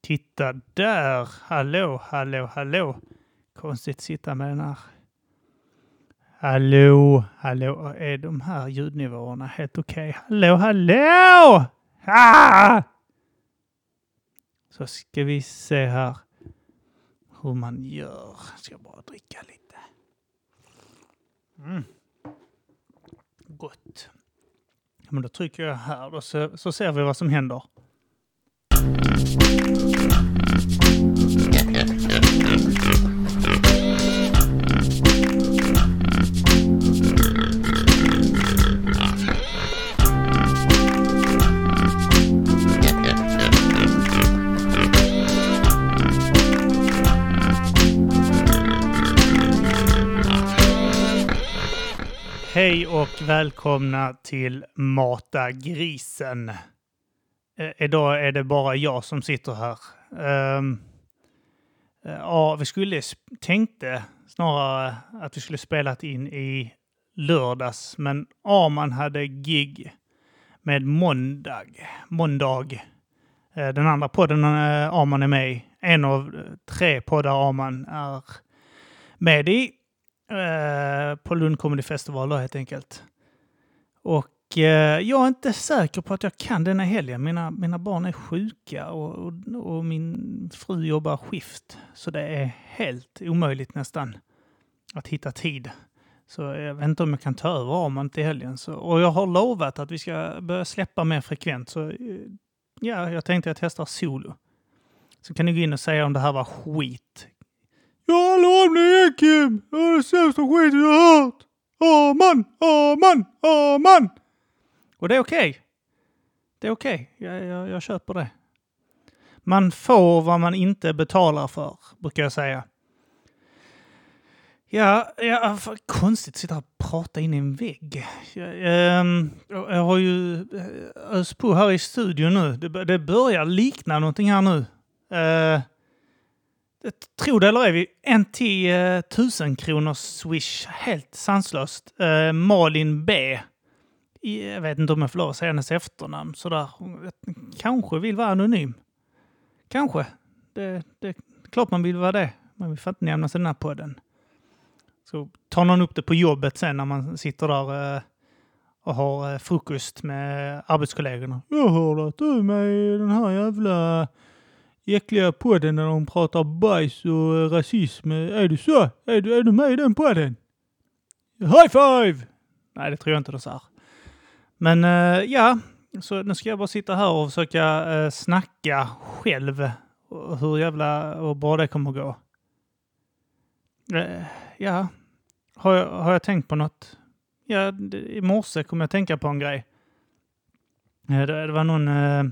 Titta där! Hallå, hallå, hallå! Konstigt att sitta med den här. Hallå, hallå, är de här ljudnivåerna helt okej? Hallå, hallå! Ah! Så ska vi se här hur man gör. Ska bara dricka lite. Mm. Gott. Men då trycker jag här då, så, så ser vi vad som händer. Hej och välkomna till Mata grisen. Eh, idag är det bara jag som sitter här. Um, ja, vi skulle tänkte snarare att vi skulle spelat in i lördags, men Arman hade gig med Måndag. Måndag. Eh, den andra podden Arman är med i. En av tre poddar Arman är med i. På Lund Comedy Festival då, helt enkelt. Och Eh, jag är inte säker på att jag kan denna helgen. Mina, mina barn är sjuka och, och, och min fru jobbar skift. Så det är helt omöjligt nästan att hitta tid. Så jag vet inte om jag kan ta över Arman till helgen. Så, och jag har lovat att vi ska börja släppa mer frekvent. Så eh, ja, jag tänkte jag testar solo. Så kan ni gå in och säga om det här var skit. Ja, hallå, det är Kim! Det är det sämsta skit jag har hört! Aman, aman, aman! Och det är okej. Det är okej. Jag, jag, jag köper det. Man får vad man inte betalar för, brukar jag säga. Ja, ja för konstigt att sitta och prata in i en vägg. Jag, ehm, jag, jag har ju eh, öst på här i studion nu. Det, det börjar likna någonting här nu. Eh, uh, jag tror det eller ej, vi en till eh, tusen kronors swish. Helt sanslöst. Uh, Malin B. Jag vet inte om jag får lov att säga hennes efternamn sådär. Hon kanske vill vara anonym. Kanske. Det, det är klart man vill vara det. Man vill fan inte nämna sig den här podden. Så tar någon upp det på jobbet sen när man sitter där eh, och har eh, frukost med arbetskollegorna. Jag hörde att du är med i den här jävla äckliga podden när de pratar bajs och eh, rasism. Är du så? Är du, är du med i den podden? High five! Nej, det tror jag inte de sa. Men eh, ja, så nu ska jag bara sitta här och försöka uh, snacka själv. Hur jävla och bra det kommer att gå. Eh, ja, har jag, har jag tänkt på något? Ja, i morse kom jag att tänka på en grej. Det, det var någon eh,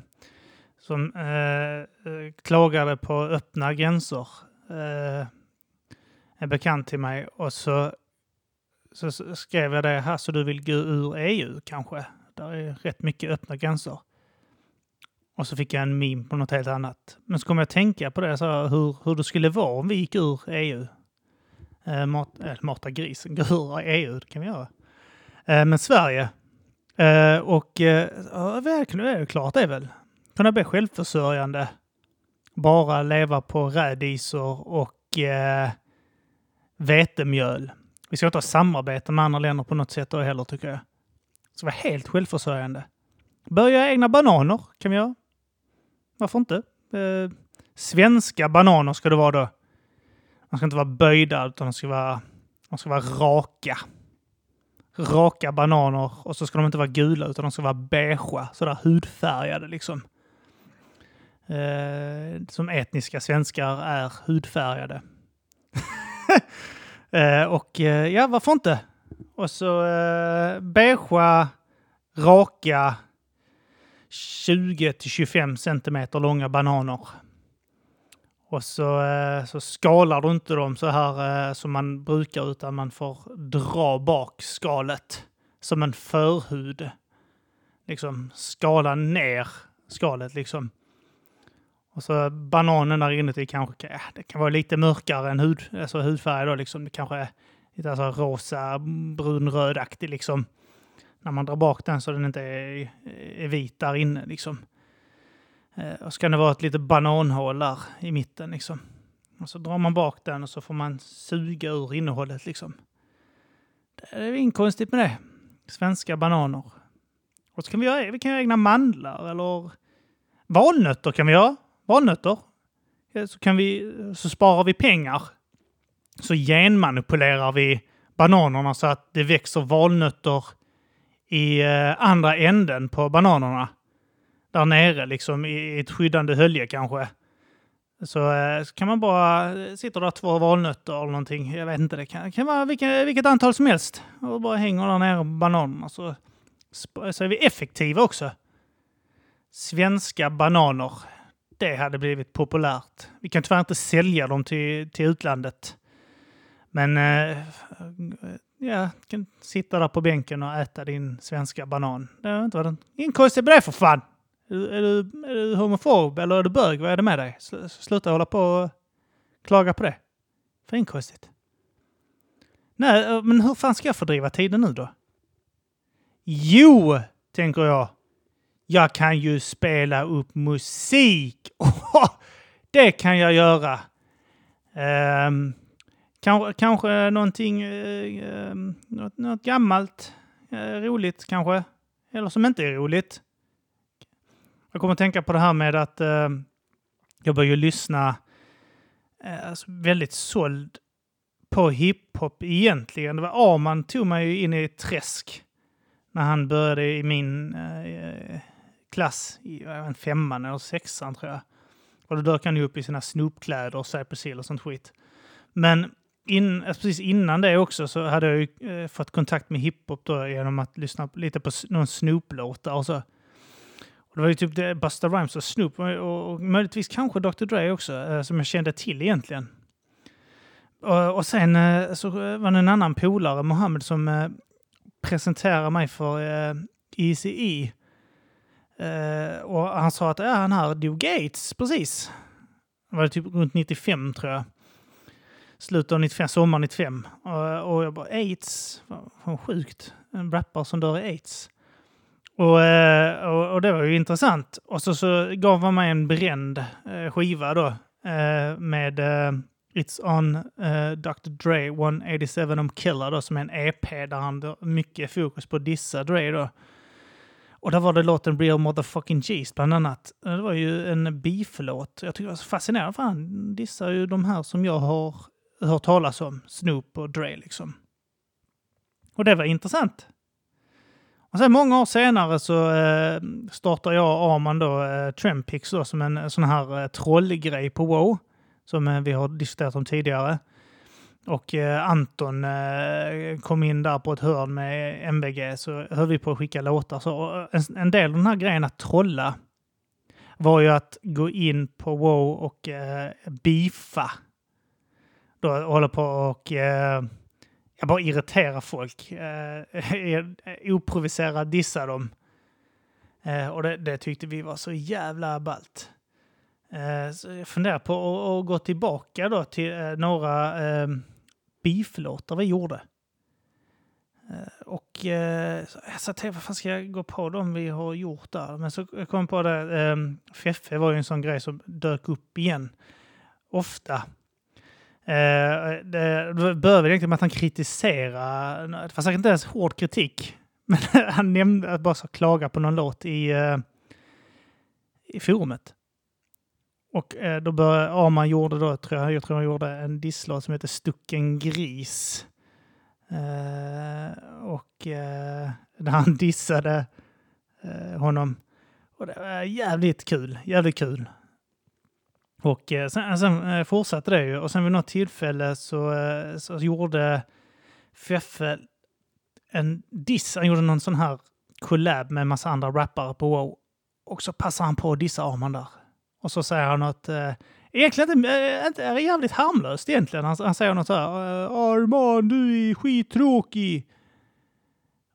som eh, klagade på öppna gränser. Eh, en bekant till mig och så, så skrev jag det här så du vill gå ur EU kanske. Där är rätt mycket öppna gränser. Och så fick jag en meme på något helt annat. Men så kom jag att tänka på det, så här, hur, hur det skulle vara om vi gick ur EU. Eh, mat, eh, mata grisen, gå ur EU, det kan vi göra. Eh, men Sverige. Eh, och eh, ja, det är klart det är väl kunna bli självförsörjande. Bara leva på rädisor och eh, vetemjöl. Vi ska inte ha samarbete med andra länder på något sätt då heller tycker jag. Ska vara helt självförsörjande. Börja egna bananer kan vi göra. Varför inte? Eh, svenska bananer ska det vara då. De ska inte vara böjda utan de ska vara, de ska vara raka. Raka bananer och så ska de inte vara gula utan de ska vara beigea, sådär hudfärgade liksom eh, som etniska svenskar är hudfärgade. eh, och eh, ja, varför inte? Och så eh, beigea, raka, 20 till 25 centimeter långa bananer. Och så, eh, så skalar du inte dem så här eh, som man brukar utan man får dra bak skalet som en förhud. Liksom skala ner skalet liksom. Och så bananen där inuti kanske ja, det kan vara lite mörkare än hud, alltså hudfärg då liksom. Det kanske är lite här rosa, brunrödaktig liksom. När man drar bak den så den inte är, är vit där inne liksom. Eh, och så kan det vara ett litet bananhål där i mitten liksom. Och så drar man bak den och så får man suga ur innehållet liksom. Det är inget konstigt med det. Svenska bananer. Och så kan vi göra, vi kan göra egna mandlar eller valnötter kan vi göra. Valnötter. Så, kan vi, så sparar vi pengar. Så genmanipulerar vi bananerna så att det växer valnötter i eh, andra änden på bananerna. Där nere, liksom i ett skyddande hölje kanske. Så, eh, så kan man bara, eh, sitter där två valnötter eller någonting, jag vet inte, det kan, kan vara vilket, vilket antal som helst. Och bara hänger där nere på bananerna så, så är vi effektiva också. Svenska bananer, det hade blivit populärt. Vi kan tyvärr inte sälja dem till, till utlandet. Men ja, ja, kan sitta där på bänken och äta din svenska banan. Det är inte vad den... Ingen konstigt med det för fan! Är du, är, du, är du homofob eller är du bög? Vad är det med dig? Sluta hålla på och klaga på det. För det. Nej, eh, men hur fan ska jag fördriva tiden nu då? Jo, tänker jag. Jag kan ju spela upp musik. Oh, det kan jag göra. Um, kanske, kanske någonting, eh, ehm, något, något gammalt, eh, roligt kanske. Eller som inte är roligt. Jag kommer att tänka på det här med att eh, jag börjar lyssna eh, alltså väldigt såld på hiphop egentligen. Det var Arman tog mig in i ett träsk när han började i min eh, klass, i en femman eller sexan tror jag. Och då dök han ju upp i sina snoopkläder och Cypress Hill och sånt skit. Men in, precis innan det också så hade jag ju eh, fått kontakt med hiphop då genom att lyssna lite på någon Snoop-låtar och så. Och det var ju typ det, Busta Rhymes och Snoop och, och möjligtvis kanske Dr. Dre också, eh, som jag kände till egentligen. Och, och sen eh, så eh, var det en annan polare, Mohammed, som eh, presenterade mig för eh, ECE eh, och han sa att ja, han här dog Gates precis. Det var typ runt 95 tror jag. Slutet av 95, sommar 95. Och, eh, och jag bara aids, vad sjukt. En rappare som dör i aids. Och, eh, och, och, det var ju intressant. Och så, så gav han mig en bränd eh, skiva då med It's on Dr. Dre 187 om Killer då, som är en EP där han har mycket fokus på dissa Dre då. Och där var det låten Real Motherfucking G's bland annat. Det var ju en beef-låt. Jag tycker det var så fascinerande. För han dissar ju de här som jag har hört talas om. Snoop och Dre liksom. Och det var intressant. Och sen många år senare så eh, startar jag och Arman då eh, Trempix då som en eh, sån här eh, trollgrej på WoW. Som eh, vi har diskuterat om tidigare. Och eh, Anton eh, kom in där på ett hörn med MBG så höll vi på att skicka låtar. Så eh, en, en, del av den här grejen att trolla var ju att gå in på WoW och eh, beefa. Då håller på och eh, jag bara irriterar folk. Eh, eh oprovocera dissar dem. Eh, och det, det, tyckte vi var så jävla ballt. Eh, så jag funderar på att, gå tillbaka då till eh, några eh, beeflåtar vi gjorde. Eh, och eh, jag sa till vad fan ska jag gå på dem vi har gjort där? Men så kom jag på det, eh, Feffe var ju en sån grej som dök upp igen. Ofta. Eh, det, började egentligen med att han kritiserade, det var säkert inte ens hård kritik, men han nämnde att bara så klaga på någon låt i, eh, i forumet. Och eh, då började, Arman gjorde då, tror jag, jag tror han gjorde en disslåt som heter Stucken gris. Eh, och eh, där han dissade eh, honom. Och det var jävligt kul, jävligt kul. Och eh, sen, eh, sen eh, fortsatte det ju och sen vid något tillfälle så, eh, så gjorde Feffe en diss, han gjorde någon sån här collab med en massa andra rappare på WoW. Och så passar han på att dissa Arman där. Och så säger han något, eh, egentligen inte, äh, inte, är jävligt harmlöst egentligen. Han, han säger något så här, Arman du är skittråkig.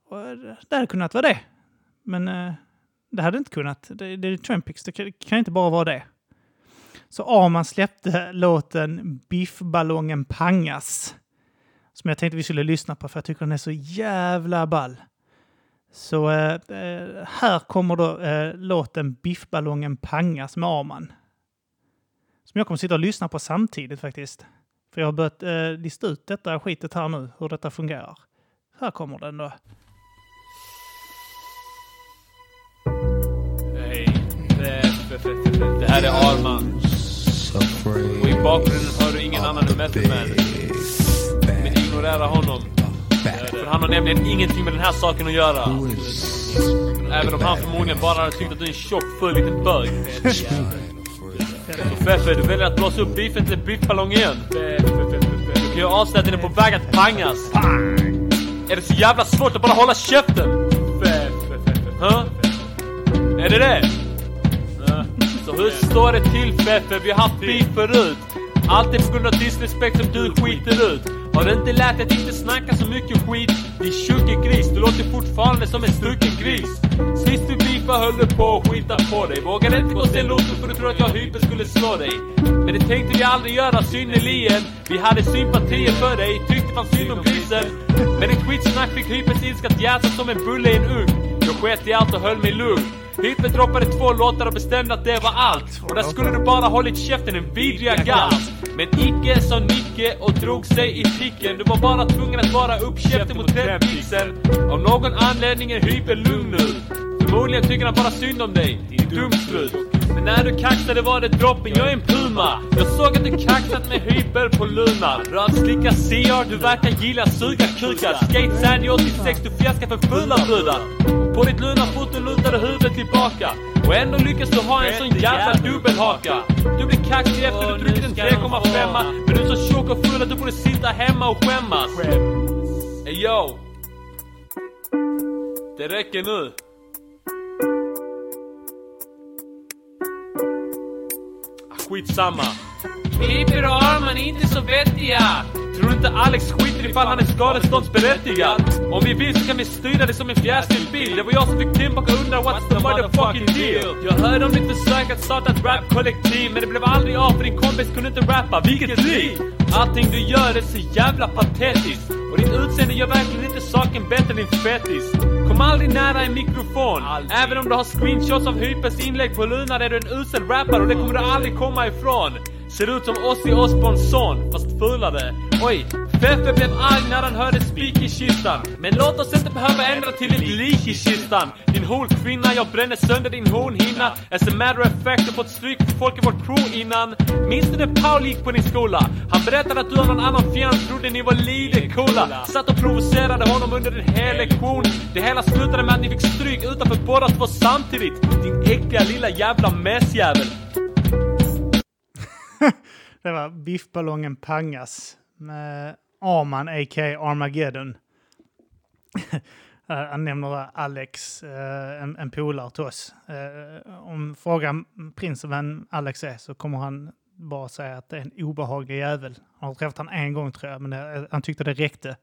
Och det hade kunnat vara det. Men eh, det hade inte kunnat. Det, det är Trumpix, det kan, kan inte bara vara det. Så Arman släppte låten Biffballongen pangas. Som jag tänkte vi skulle lyssna på för jag tycker den är så jävla ball. Så eh, eh här kommer då eh, låten Biffballongen pangas med Arman. Som jag kommer sitta och lyssna på samtidigt faktiskt. För jag har börjat eh, lista ut detta skitet här nu, hur detta fungerar. Här kommer den då. Hej. Det här är Arman. Och i bakgrunden hör du ingen annan än Method Man. Men ignorera honom. För han har nämligen ingenting med den här saken att göra. Även om han förmodligen bara hade tyckt att du är en tjock full liten bög. Så Feffe, du väljer att blåsa upp beefen till biffballong igen. Du kan ju avslöja att den är på väg att pangas. Är det så jävla svårt att bara hålla käften? Huh? Är det det? Så hur står det till Feffe? Vi har haft beef förut. Allt är på grund av disrespekt som du skiter ut. Har du inte lärt dig att inte snacka så mycket skit? Din tjocke gris, du låter fortfarande som en stucken gris. Sist du beefade höll du på att skita på dig. Vågade inte gå och ställa upp för du trodde att jag hyper skulle slå dig. Men det tänkte vi aldrig göra synnerligen. Vi hade sympatier för dig, tyckte fan synd om grisen. Men ditt skitsnack fick hypens ilska att jäsa som en bulle i en ugn. Jag sket i allt och höll mig lugn. Hyper droppade två låtar och bestämde att det var allt. Och där skulle du bara hållit käften en vidriga galt. Men icke sa Nicke och drog sig i picken. Du var bara tvungen att vara upp käften mot den pixeln. Av någon anledning är Hyper lugn nu. Förmodligen tycker han bara synd om dig, din dumstrut. Men när du kaxade var det droppen, jag är en puma. Jag såg att du kaxat med hyper på Luna. Rövslicka CR, du verkar gilla suga kukar. Skate Sandy 86, du fjäskar för fula brudar. På ditt luna foto lutar du huvudet tillbaka. Och ändå lyckas du ha en sån jävla dubbelhaka. Du blir kaxig efter du druckit en 3,5 Men du är så tjock och full att du borde sitta hemma och skämmas. Ey yo. Det räcker nu. Ah, Skitsamma. Piper och Arman är inte så vettiga. Tror du inte Alex skiter ifall han är skadeståndsberättigad? Om vi vill så kan vi styra det som en fjärrstyrd bil. Det var jag som fick Timbuk att undra what's the motherfucking deal? Jag hörde om ditt försök att starta ett rapkollektiv men det blev aldrig av för din kompis kunde inte rappa. Vilket liv! Allting du gör är så jävla patetiskt. Och ditt utseende gör verkligen inte saken bättre din fetis. Kom aldrig nära en mikrofon. Även om du har screenshots av Hypers inlägg på Lunar är du en usel rappare och det kommer du aldrig komma ifrån. Ser ut som Ozzy Osbournes son, fast fulare. Oj, Feffe blev arg när han hörde spik i kistan. Men låt oss inte behöva ändra till ett lik i kistan. Din horkvinna, jag bränner sönder din hornhinna. As a matter of fact, du fått stryk för folk i vårt crew innan. Minns du när Paul gick på din skola? Han berättade att du och någon annan fjant trodde ni var lite coola. Satt och provocerade honom under en hel lektion. Det hela slutade med att ni fick stryk utanför båda två samtidigt. Din äckliga lilla jävla mesjävel. Det var Biffballongen pangas med Arman, a.k.a. Armageddon. Eh, han nämner Alex, eh, en, en polare till oss. Om frågan prinsen vem Alex är så kommer han bara säga att det är en obehaglig jävel. Han har träffat han en gång tror jag, men det, han tyckte det räckte.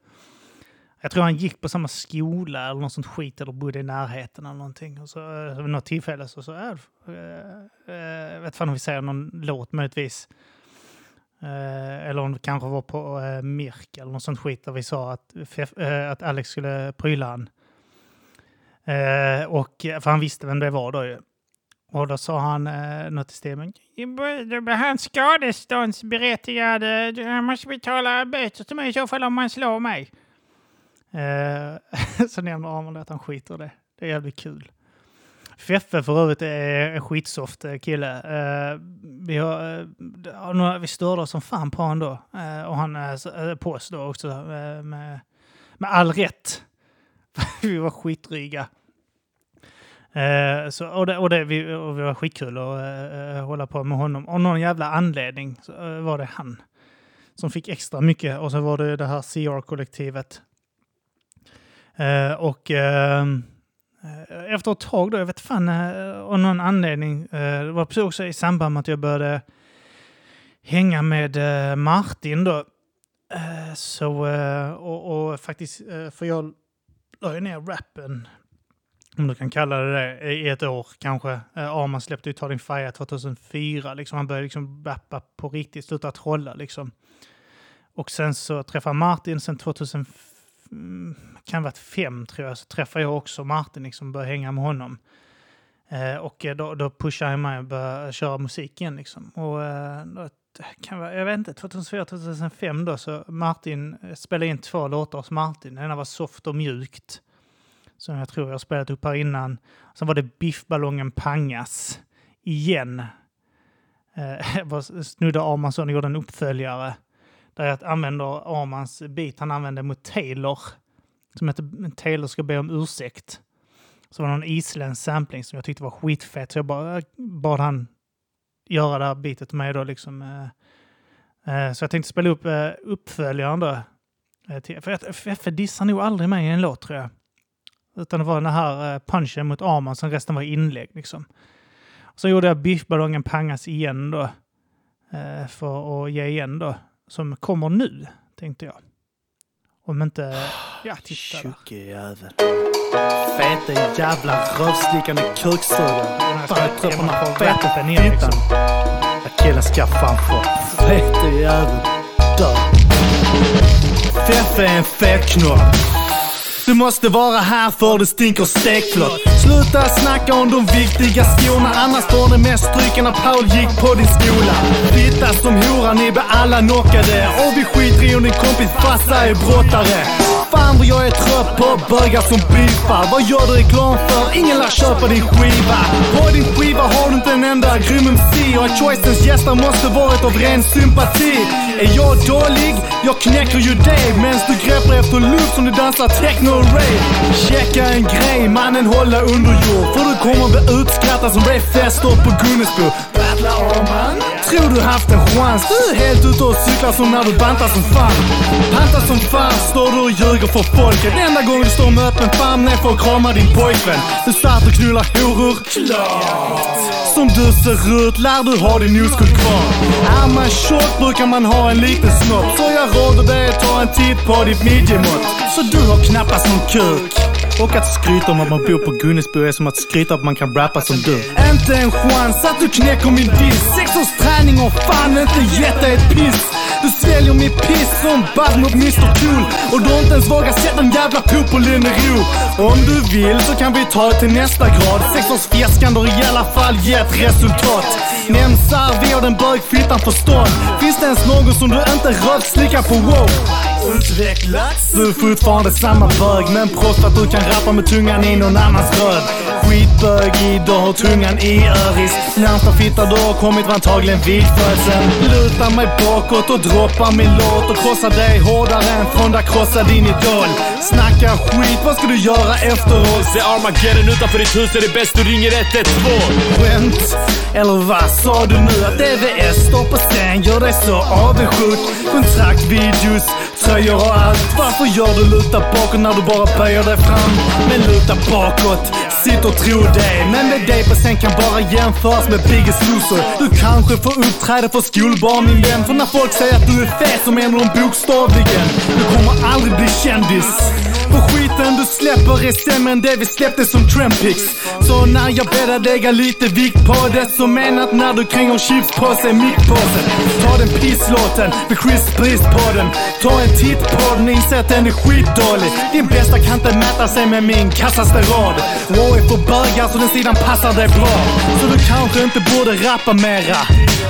Jag tror han gick på samma skola eller något sånt skit eller bodde i närheten eller någonting. Och så vid något tillfälle så, så äh, äh, jag vet fan om vi säger någon låt möjligtvis. Eh, eller om det kanske var på eh, Mirk eller något sånt skit där vi sa att, eh, att Alex skulle pryla han. Eh, och, eh, för han visste vem det var då ju. Och då sa han eh, något i stämmen. Då blir han skadeståndsberättigad. Han måste betala böter till mig i så fall om han slår mig. Eh, så nämner Arman att han skiter i det. Det är jävligt kul. Feffe för övrigt är en skitsoft eh, kille. Eh, vi, har, eh, vi störde oss som fan på honom då. Eh, och han är på oss då också. med, med all rätt. vi var skitdryga. Eh, så, och det, och det, vi, och vi var skitkul att eh, hålla på med honom. Av någon jävla anledning så eh, var det han som fick extra mycket. Och så var det det här CR-kollektivet. Och ehm, Eh, efter ett tag då, jag vet fan, eh, av någon anledning, eh, det var precis också i samband med att jag började hänga med Martin då. Så, och, och faktiskt, för jag la ju ner rappen, om du kan kalla det det, i ett år kanske. Arman släppte ju Ta din färja 2004, liksom. han började liksom rappa på riktigt, sluta trolla liksom. Och sen så träffade Martin sen 2005 Mm, kan ha varit fem tror jag, så träffade jag också Martin liksom och började hänga med honom. Eh, och eh, då, då pushade han mig att börja köra musik igen liksom. Och eh, då, kan vara, jag vet inte, 2004-2005 då, så Martin spelade in två låtar hos Martin. Den ena var Soft och mjukt, som jag tror jag spelat upp här innan. Sen var det Biffballongen Pangas, igen. Eh, Snudde Armansson gjorde en uppföljare där jag använder Armans bit han använde mot Taylor, som heter Taylor ska be om ursäkt. Så var det någon isländsk sampling som jag tyckte var skitfett, så jag bara eh, bad han göra det här bitet med då liksom. Eh, eh, så jag tänkte spela upp eh, uppföljaren då. Eh, för Feffe dissar nog aldrig mig i en låt tror jag. Utan det var den här eh, punchen mot Arman, sen resten var inlägg liksom. Så gjorde jag biffballongen pangas igen då. För att ge igen då. Som kommer nu, tänkte jag. Om inte... Ja, titta där. Tjocke jävel. Feta jävla rövslickande kuksugare. Fan jag trött på den här feta fittan. Killen ska fan få. Feta jävel. Dör. Feffe är en fetknopp. Du måste vara här för det stinker stekflott. Sluta snacka om de viktiga skorna, annars får ni mest stryka när Paul gick på din skola. Fitta som hora, ni blir alla knockade. Och vi skiter i om din kompis farsa är brottare. Fan vad jag är trött på bögar som beefar. Vad gör du reklam för? Ingen lär köpa din skiva. På din skiva har du inte en enda grym MC och att Choicens gäster måste varit av ren sympati. Är jag dålig? Jag knäcker ju dig Medan du greppar efter luft som du dansar techno rave. Checka en grej, mannen hålla under jord. För du kommer bli utskrattad som Ray Fester på Gunnesbo. Battla Arman. Tror du haft en chans? Du är helt ute och cyklar som när du bantar som fan. Pantar som fan, står du och ljuger för folket. Enda gången du står med öppen famn är för att krama din pojkvän. Du satt och knullar horor. Klart! Som du ser ut lär du ha din oskuld kvar. Är man tjock brukar man ha en liten snopp. Så jag råder dig att ta en titt på ditt midjemått. Så du har knappast någon kuk. Och att skryta om att man bor på Gunnesbo är som att skryta om att man kan rappa som du. Inte en chans att du knäcker min diss. Sex års träning har fan inte gett dig ett piss. Du sväljer mitt piss som bad mot Mr Cool. Och du har inte ens vågat sätta en jävla pop på Linnero. Om du vill så kan vi ta det till nästa grad. Sex års fjäskande har i alla fall gett resultat. Nämsar vi och den bögfittan förstånd. Finns det ens någon som du inte rövslickar på wow? Utvecklats. Du är fortfarande samma bög men proffs att du kan rappa med tungan i någon annans röd. Skitbögig, du har tungan i öris. Närmsta fitta du har kommit var antagligen vid födseln. Lutar mig bakåt och droppar min låt och krossar dig hårdare än Fonda krossar din idol. Snackar skit, vad ska du göra efteråt? Se Armageddon utanför ditt hus är det bäst du ringer 112. Skämt? Eller vad sa du nu? Att DVS står på scen gör dig så avundsjuk? Kontrakt, videos, tröjor och allt. Varför gör du luta bakåt när du bara böjer dig fram? Men luta bakåt, sitt och tro det. Men med dig på scen kan bara jämföras med Biggest Loser. Du kanske får uppträda för skolbarn min vän. För när folk säger att du är fet så menar de bokstavligen. Du kommer aldrig bli kändis. För skiten du släpper är sämre än det vi släppte som trampix. Så när jag ber dig lägga lite vikt på det så menat när du kränger chipspåse i mickpåsen. Ta den pisslåten med Chris på den. Ta en titt på den, inse att den är skitdålig. Din bästa kan inte mäta sig med min kassaste rad. Jag är för bögar så den sidan passar dig bra. Så du kanske inte borde rappa mera.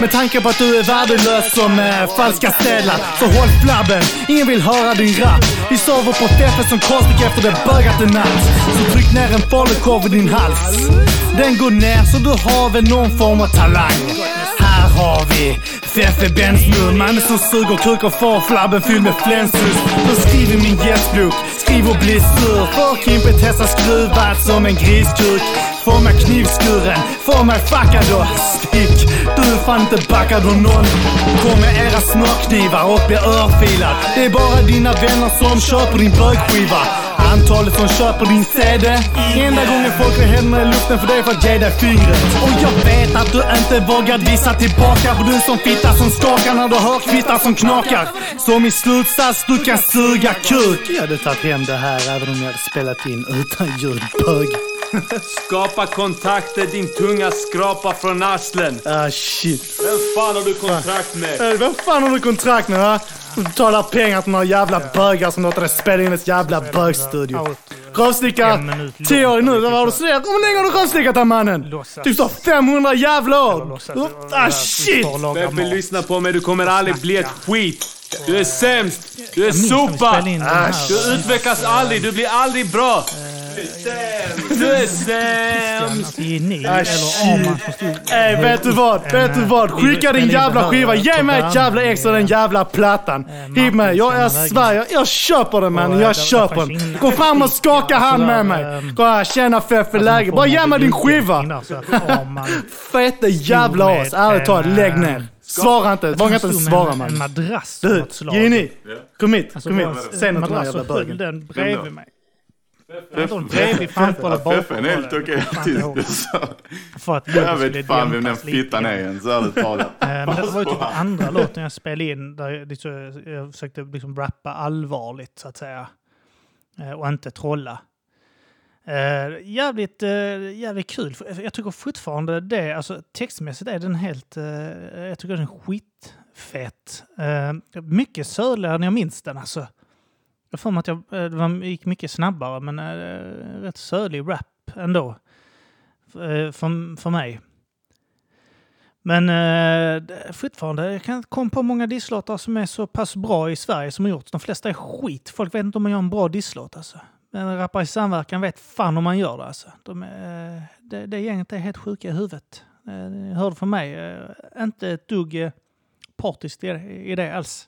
Med tanke på att du är värdelös som äh, falska städlar. Så håll flabben, ingen vill höra din rap. Vi sover på Feffe som konstigt efter det bögat en natt. Så tryck ner en falukorv i din hals. Den går ner så du har väl någon form av talang. Här har vi Feffe Bensmur, mannen som suger kuk och får flabben fylld med flänsus. Så skriv i min gästbok, skriv och bli sur. För Kimpe testar skruvat som en griskuk. Får mig knivskuren, får mig fuckad och stick. Du är fan inte backad av någon. Kom med era smörknivar och bli örfilad. Det är bara dina vänner som köper din bögskiva. Antalet som köper din CD Enda gången folk har händerna i luften för det är för att ge dig fingret Och jag vet att du inte vågar visa tillbaka För du som fitta som skakar när du hör kvittar som knakar. Som i slutsats, du kan suga kuk. Jag hade tagit hem det här även om jag hade spelat in utan ljud, bög Skapa kontakter, din tunga skrapa från arslen. Ah shit. Vem fan har du kontrakt med? Äh, vem fan har du kontrakt med va? Du betalar pengar till några jävla bögar som låter dig spela in ett jävla bögstudio. Långt 10 år nu, vad har du studerat? Hur länge har du rövslickat den mannen? Typ så 500 jävla år! Ah shit! Bebbe, lyssna på mig. Du kommer aldrig bli ett skit. Du är sämst. Du är sopa. Du utvecklas aldrig. Du blir aldrig bra. Du är sämst. Alltså, ge eller shit. Arman som stod... Ey, vet du vad? Vet du vad? Skicka din jävla skiva. Ge mig ett jävla ex och den jävla plattan. Hiv mig. Jag är Sverige. Jag köper den man. Jag köper den. Gå fram och skaka hand med mig. Gå här, tjena Feffe, läge. Bara ge mig din skiva. Fete jävla as. Ärligt talat, lägg ner. Svara inte. Våga inte svara En man. madrass av Du. Gini. Kom hit. Alltså, Kom hit. en Säg något till den madrass jävla bögen. den bredvid då? Bredvid, framför eller bakom. Feffen är helt okej det artist. Så, För att Jag vet fan vem den fittan är ens, ärligt talat. Eh, Men det var ju typ andra låten jag spelade in där jag, liksom, jag försökte liksom rappa allvarligt så att säga. Eh, Och inte trolla. Eh, jävligt, eh, jävligt kul. Jag tycker fortfarande det, alltså textmässigt är den helt, eh, jag tycker den är skitfett. Eh, mycket södligare än jag minns den alltså. Jag får mig att jag, eh, det var, gick mycket snabbare men äh, rätt sölig rap ändå. Eh, för, för mig. Men äh, fortfarande, jag kan inte komma på många disslåtar som är så pass bra i Sverige som har gjorts. De flesta är skit. Folk vet inte om man gör en bra disslåt alltså. Men rappare i samverkan vet fan om man gör det alltså. De är, det, det gänget är helt sjuka i huvudet. Eh, Ni hörde från mig. Inte ett dugg partiskt i, i det alls.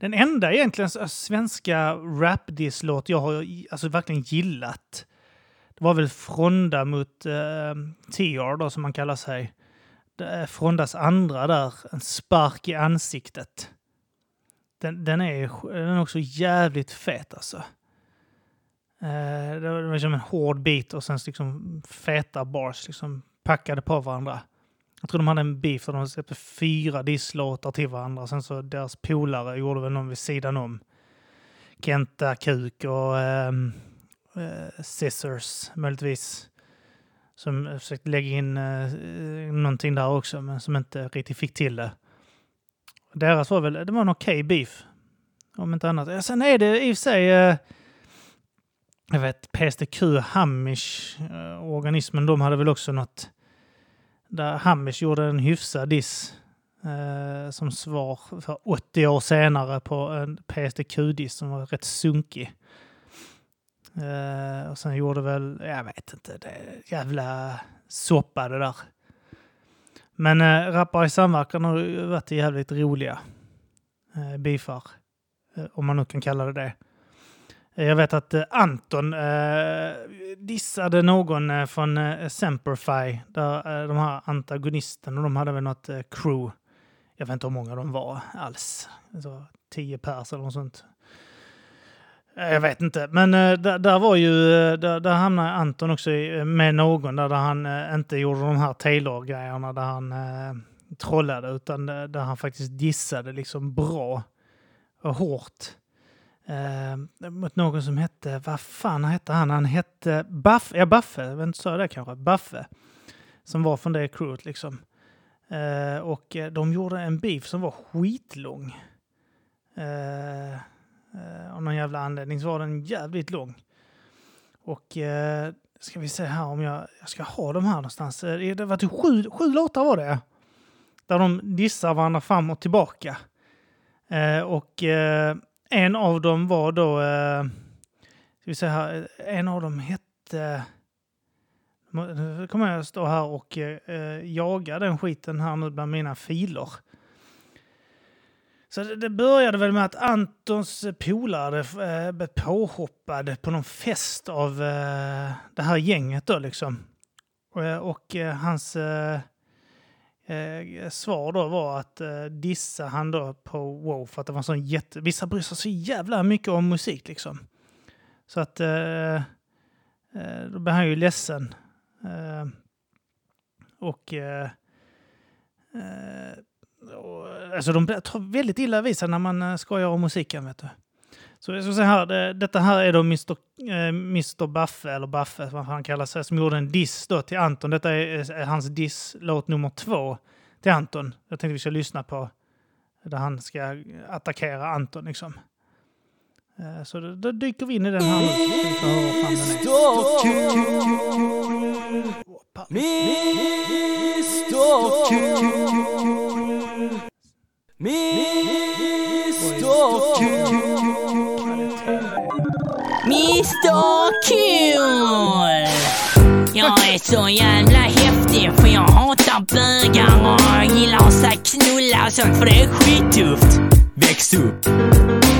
Den enda egentligen äh, svenska rap-disslåt jag har alltså verkligen gillat. Det var väl Fronda mot eh, TR då som man kallar sig. Det är Frondas andra där, en spark i ansiktet. Den, den, är, den är också jävligt fet alltså. Eh, det var det som en hård bit och sen liksom feta bars liksom packade på varandra. Jag tror de hade en beef där de släppte fyra disslåtar till varandra. Sen så deras polare gjorde väl någon vid sidan om. Kenta Kuk och ehm, eh, Scissors möjligtvis. Som försökte lägga in eh, någonting där också, men som inte riktigt fick till det. Deras var väl, det var en okej beef. Om inte annat. Sen är det i och för sig, eh, jag vet, PSTQ, Hamish, eh, organismen, de hade väl också något, där Hamish gjorde en hyfsad diss eh, som svar för 80 år senare på en PSTQ-diss som var rätt sunkig. Eh, och sen gjorde väl, jag vet inte, det är jävla soppa det där. Men eh, rappare i samverkan har varit jävligt roliga eh, beefar. Eh, om man nu kan kalla det det. Jag vet att eh, Anton eh, dissade någon eh, från eh, Semperfi, där eh, de här antagonisterna, de hade väl något eh, crew. Jag vet inte hur många de var alls. Så tio pers eller något sånt. Eh, jag vet inte, men där, där var ju, där, där hamnade Anton också i, med någon där, där han inte gjorde de här Taylor-grejerna där han trollade, utan där han faktiskt dissade liksom bra och hårt. Eh, mot någon som hette, vad fan hette han? Han hette Buff, ja Buffe, jag vet inte, sa det kanske? Buffe. Som var från det crewet liksom. Eh, och eh, de gjorde en beef som var skitlång. Eh, eh, av någon jävla anledning så var den jävligt lång. Och eh, ska vi se här om jag, jag ska ha de här någonstans. Eh, det var typ sju, sju låtar var det. Där de dissar varandra fram och tillbaka. Eh, och eh, en av dem var då, eh, ska vi se här, en av dem hette, nu kommer jag stå här och eh, jaga den skiten här nu bland mina filer. Så det, det började väl med att Antons polare eh, blev påhoppad på någon fest av eh, det här gänget då liksom. Och, eh, och eh, hans eh, eh, svar då var att eh, dissa han då på wow för att det var sån jätte... Vissa bryr sig så jävla mycket om musik liksom. Så att eh, eh, då blev han ju ledsen. Eh, och... Eh, eh, och, alltså de tar väldigt illa vid sig när man eh, skojar om musiken, vet du. Så jag ska säga här, det, detta här är då Mr. Eh, Mr. Baffe, eller Baffe, vad han kallar sig, som gjorde en diss då till Anton. Detta är, är hans diss-låt nummer två till Anton. Jag tänkte vi ska lyssna på där han ska attackera Anton liksom. Eh, Så då, då dyker vi in i den här nu. så ska vi få Mr Cool! Jag är så jävla häftig för jag hatar bögar och jag gillar att knulla och sånt för det är skittufft. Väx upp.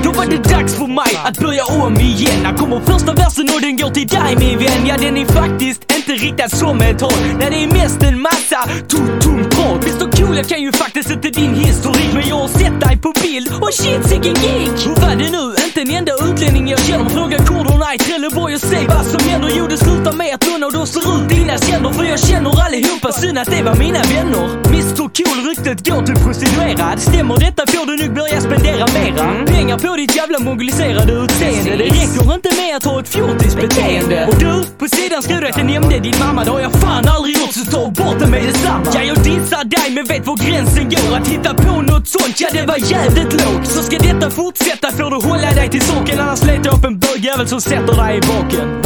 Då var det dags för mig att börja om igen. Här kommer första versen och den går till dig min vän. Ja, den är faktiskt inte riktad som ett håll. Nej, det är mest en massa tomt, tomt prat. Mr Cool, jag kan ju faktiskt inte din historik. Men jag har sett dig på bild och shit sicken geek. Hur var det nu? Inte en enda utlänning jag känner frågar koderna i Trelleborg och säg vad som händer. Jo, det slutar med att någon av dem slår ut dina kändor. För jag känner allihopa, synd att det var mina vänner. Mr Cool, ryktet går till prostituerad. Stämmer detta får du nog börja spendera mera. Pengar på ditt jävla mongoliserade utseende. Det räcker inte med att ha ett fjortisbeteende. Och du, på sidan skrev du att jag nämnde din mamma. Det har jag fan aldrig gjort, så ta bort det med detsamma. Ja, jag dissar dig, men vet var gränsen går. Att hitta på något sånt, ja det var jävligt lågt. Så ska detta fortsätta får du hålla dig till saken. Annars letar jag upp en bögjävel som sätter dig i baken.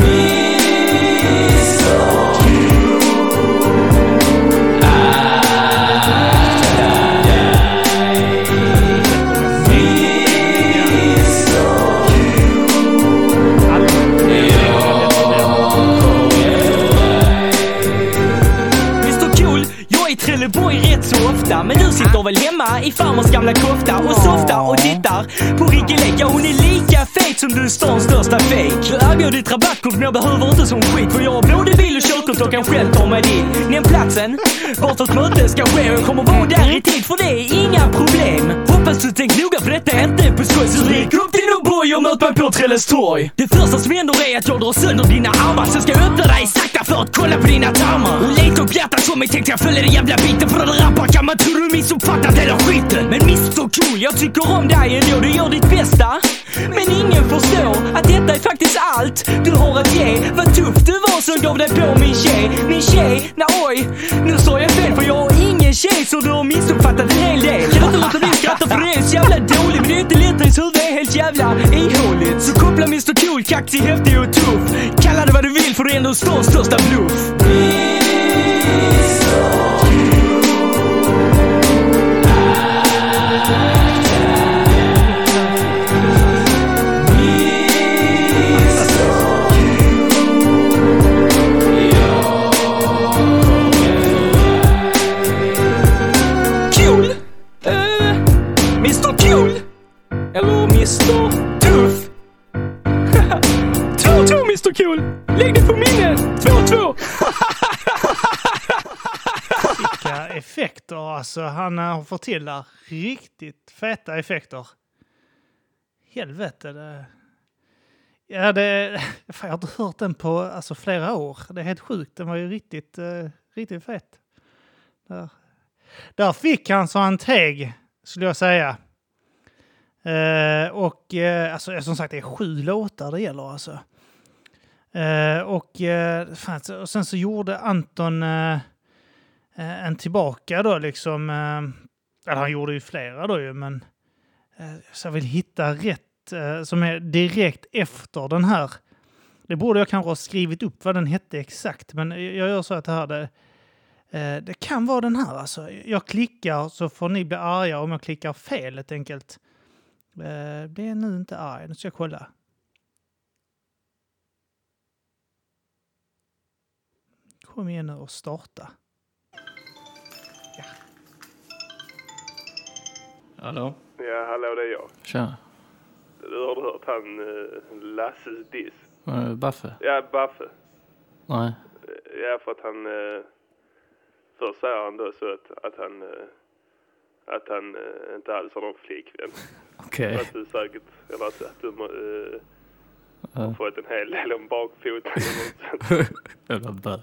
Mr ofta Men du sitter väl hemma i farmors gamla kofta och softar och tittar på Ricky Lake. Ja hon är lika fet som du är stans största fake. Du erbjuder ditt rabattkort men jag behöver inte som skit För jag har både bil och körkort och kan själv ta mig dit. Nämn platsen, vart mötet möte ska ske och jag kommer vara där i tid för det är inga problem. Hoppas du tänkt noga för detta är inte på skoj. Så rik upp din O'boy och möt mig på Trelles torg. Det första som händer är att jag drar sönder dina armar. Sen ska jag öppna dig sakta för att kolla på dina tarmar. Och leta upp hjärtat som mig tänkte jag följa den jävla biten För att rappa kan man Tror du missuppfattat hela skiten? Men Mr Cool, jag tycker om dig ändå Du gör ditt bästa. Men ingen förstår att detta är faktiskt allt du har att ge. Vad tuff du var som gav dig på min tjej. Min tjej, nej oj, nu sa jag fel för jag har ingen tjej så du har missuppfattat en hel del. Kan inte låta bli att skratta för det är så jävla dåligt Men det är inte lätt, ens huvud är helt jävla ihåligt. Så koppla Mr Cool, kaxig, häftig och tuff. Kalla det vad du vill för det är ändå stans största bluff. Mr alltså han har fått till där. Riktigt feta effekter. Helvete. Det... Ja, det... Fan, jag har inte hört den på alltså, flera år. Det är helt sjukt. Den var ju riktigt, eh, riktigt fet. Där. Där fick han så han teg, skulle jag säga. Eh, och eh, alltså, som sagt, det är sju låtar det gäller alltså. Eh, och, eh, fan, och sen så gjorde Anton eh, Eh, en tillbaka då liksom. Eh, eller han gjorde ju flera då ju, men eh, så jag vill hitta rätt eh, som är direkt efter den här. Det borde jag kanske ha skrivit upp vad den hette exakt, men jag gör så att det här det, eh, det kan vara den här alltså. Jag klickar så får ni bli arga om jag klickar fel helt enkelt. Eh, bli nu inte arg, nu ska jag kolla. Kom igen nu och starta. Hallå? Ja, hallå det är jag. Tja. Du har hört han uh, Lasses diss? Uh, Baffe? Ja, Baffe. Nej. Eh, Ja, för att han... Uh, först säger han då så att, att han... eh, att han eh, inte alls har någon flickvän. Okej. Att du säkert... Eller att, att du Ja. har fått en hel del om bakfoten. Jävla bög.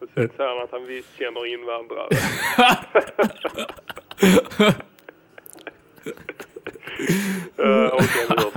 Och sen säger han att han visst känner invandrare. Eh, uh, okay, förlåt.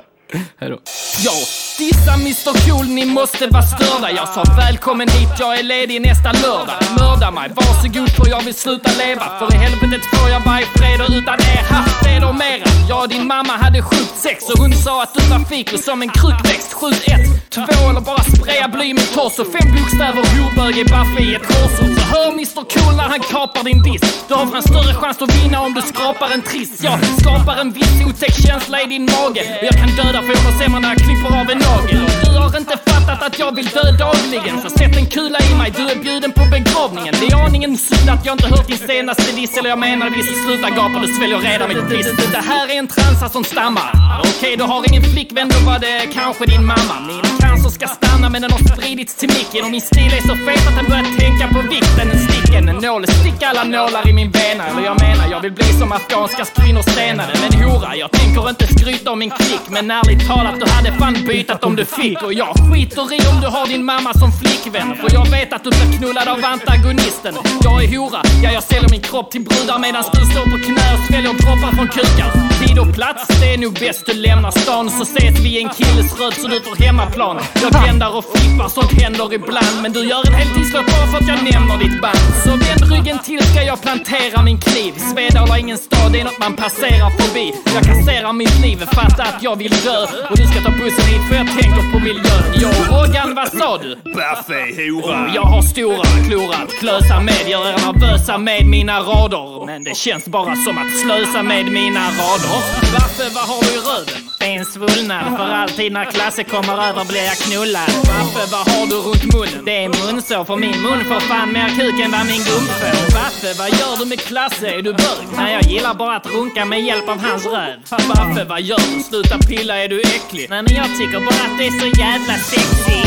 Hejdå. Jag dissar Mr Cool, ni måste vara störda. Jag sa välkommen hit, jag är ledig nästa lördag. Mörda mig, varsågod för jag vill sluta leva. För i helvetet får jag varje fredag utan er. Ha, fredag mera. Jag och din mamma hade sjukt sex och hon sa att du var fikus som en krukväxt. Skjut ett, två eller bara spraya bly med torso Fem bokstäver horbög i Baffe i ett korsord Så hör Mr Cool när han kapar din diss. Du har fan större chans att vinna om du skrapar en triss. Jag skapar en viss otäck känsla i din mage. Och jag kan döda för jag ser man när jag klipper av en nagel. Och Du har inte fattat att jag vill dö dagligen. Så sätt en kula i mig, du är bjuden på begravningen. Det är aningen synd att jag inte hört din senaste diss. Eller jag menar visst, sluta gapa, du sväljer redan mitt piss. Det här är en transa som stammar. Okej, du har ingen flickvän, då var det kanske din mamma. Min cancer ska stanna men den har spridits till micken Och min stil är så fet att den börjar tänka på vikten. Stick en nål, stick alla nålar i min vena, Eller jag menar, jag vill bli som afghanska kvinnor stenade Men hora, jag tänker inte skryta om min klick. Men ärligt talat, du hade fan bytat om du fick. Och jag skiter i om du har din mamma som flickvän. För jag vet att du blir knullad av antagonisten. Jag är hora, ja jag säljer min kropp till brudar Medan du står på knä och sväljer droppar från kukar. Tid och plats, det är nog bäst. Du lämnar stan Så ses vi i en killes röd så du minuters hemmaplan. Jag tändar och flippar, sånt händer ibland. Men du gör en hel tidslåt bara för att jag nämner ditt band Så vänd ryggen till ska jag plantera min kniv Svedala är ingen stad, det är något man passerar förbi Jag kasserar mitt liv, fatta att jag vill dö Och du ska ta bussen hit för jag tänker på miljön Jag och Roggan, vad sa du? Baffe, hora. Jag har stora klor att klösa med, gör er nervösa med mina rader. Men det känns bara som att slösa med mina rader. Baffe, vad har du i röven? En svullnad, för alltid när Klasse kommer över blir jag knullad. Baffe, vad har du runt munnen? Det är munsår, min mun får fan mer kuk än vad min gump. Baffe, vad gör du med Klasse? Är du bög? Nej, jag gillar bara att runka med hjälp av hans röv. Baffe, vad gör du? Sluta pilla, är du äcklig? Nej, men jag tycker bara att det är så jävla sexy.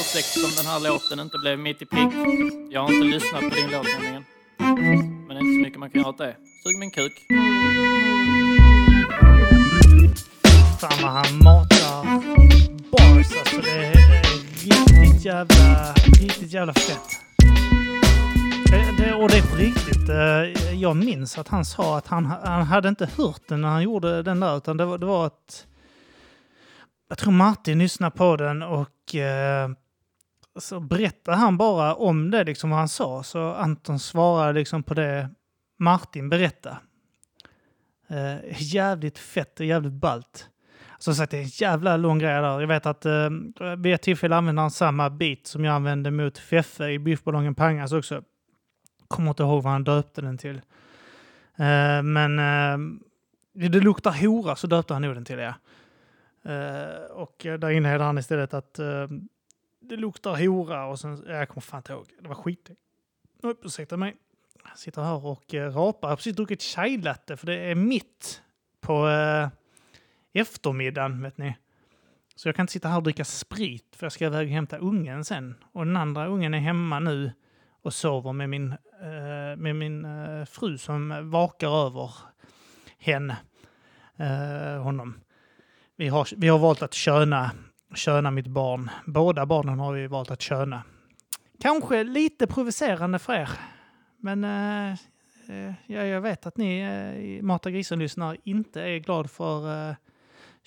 Ursäkta om den här låten inte blev mitt i prick. Jag har inte lyssnat på din låt nämligen. Men det är inte så mycket man kan göra åt det. Sug min kuk. Fan vad han matar bars alltså. Det är riktigt jävla, riktigt jävla fett. Det, det, och det är på riktigt. Eh, jag minns att han sa att han, han hade inte hört den när han gjorde den där, utan det var, det var att... Jag tror Martin lyssnade på den och eh, så berättade han bara om det, liksom vad han sa. Så Anton svarade liksom på det Martin berättade. Eh, jävligt fett och jävligt ballt. Som sagt, det är en jävla lång grej där. Jag vet att eh, vid ett tillfälle använde han samma bit som jag använde mot Feffe i Biffballongen Pangas också. Kommer inte ihåg vad han döpte den till. Eh, men eh, det luktar hora så döpte han nog den till det. Eh, och där inleder han istället att eh, det luktar hora och sen, jag kommer fan inte ihåg. Det var skit. Oj, ursäkta mig. Jag sitter här och eh, rapar. Jag har precis druckit chai latte för det är mitt på eh, eftermiddagen, vet ni. Så jag kan inte sitta här och dricka sprit för jag ska iväg och hämta ungen sen. Och den andra ungen är hemma nu och sover med min, eh, med min eh, fru som vakar över henne, eh, honom. Vi har, vi har valt att köna, köna mitt barn. Båda barnen har vi valt att köna. Kanske lite provocerande för er, men eh, eh, ja, jag vet att ni eh, Mata grisen-lyssnare inte är glad för eh,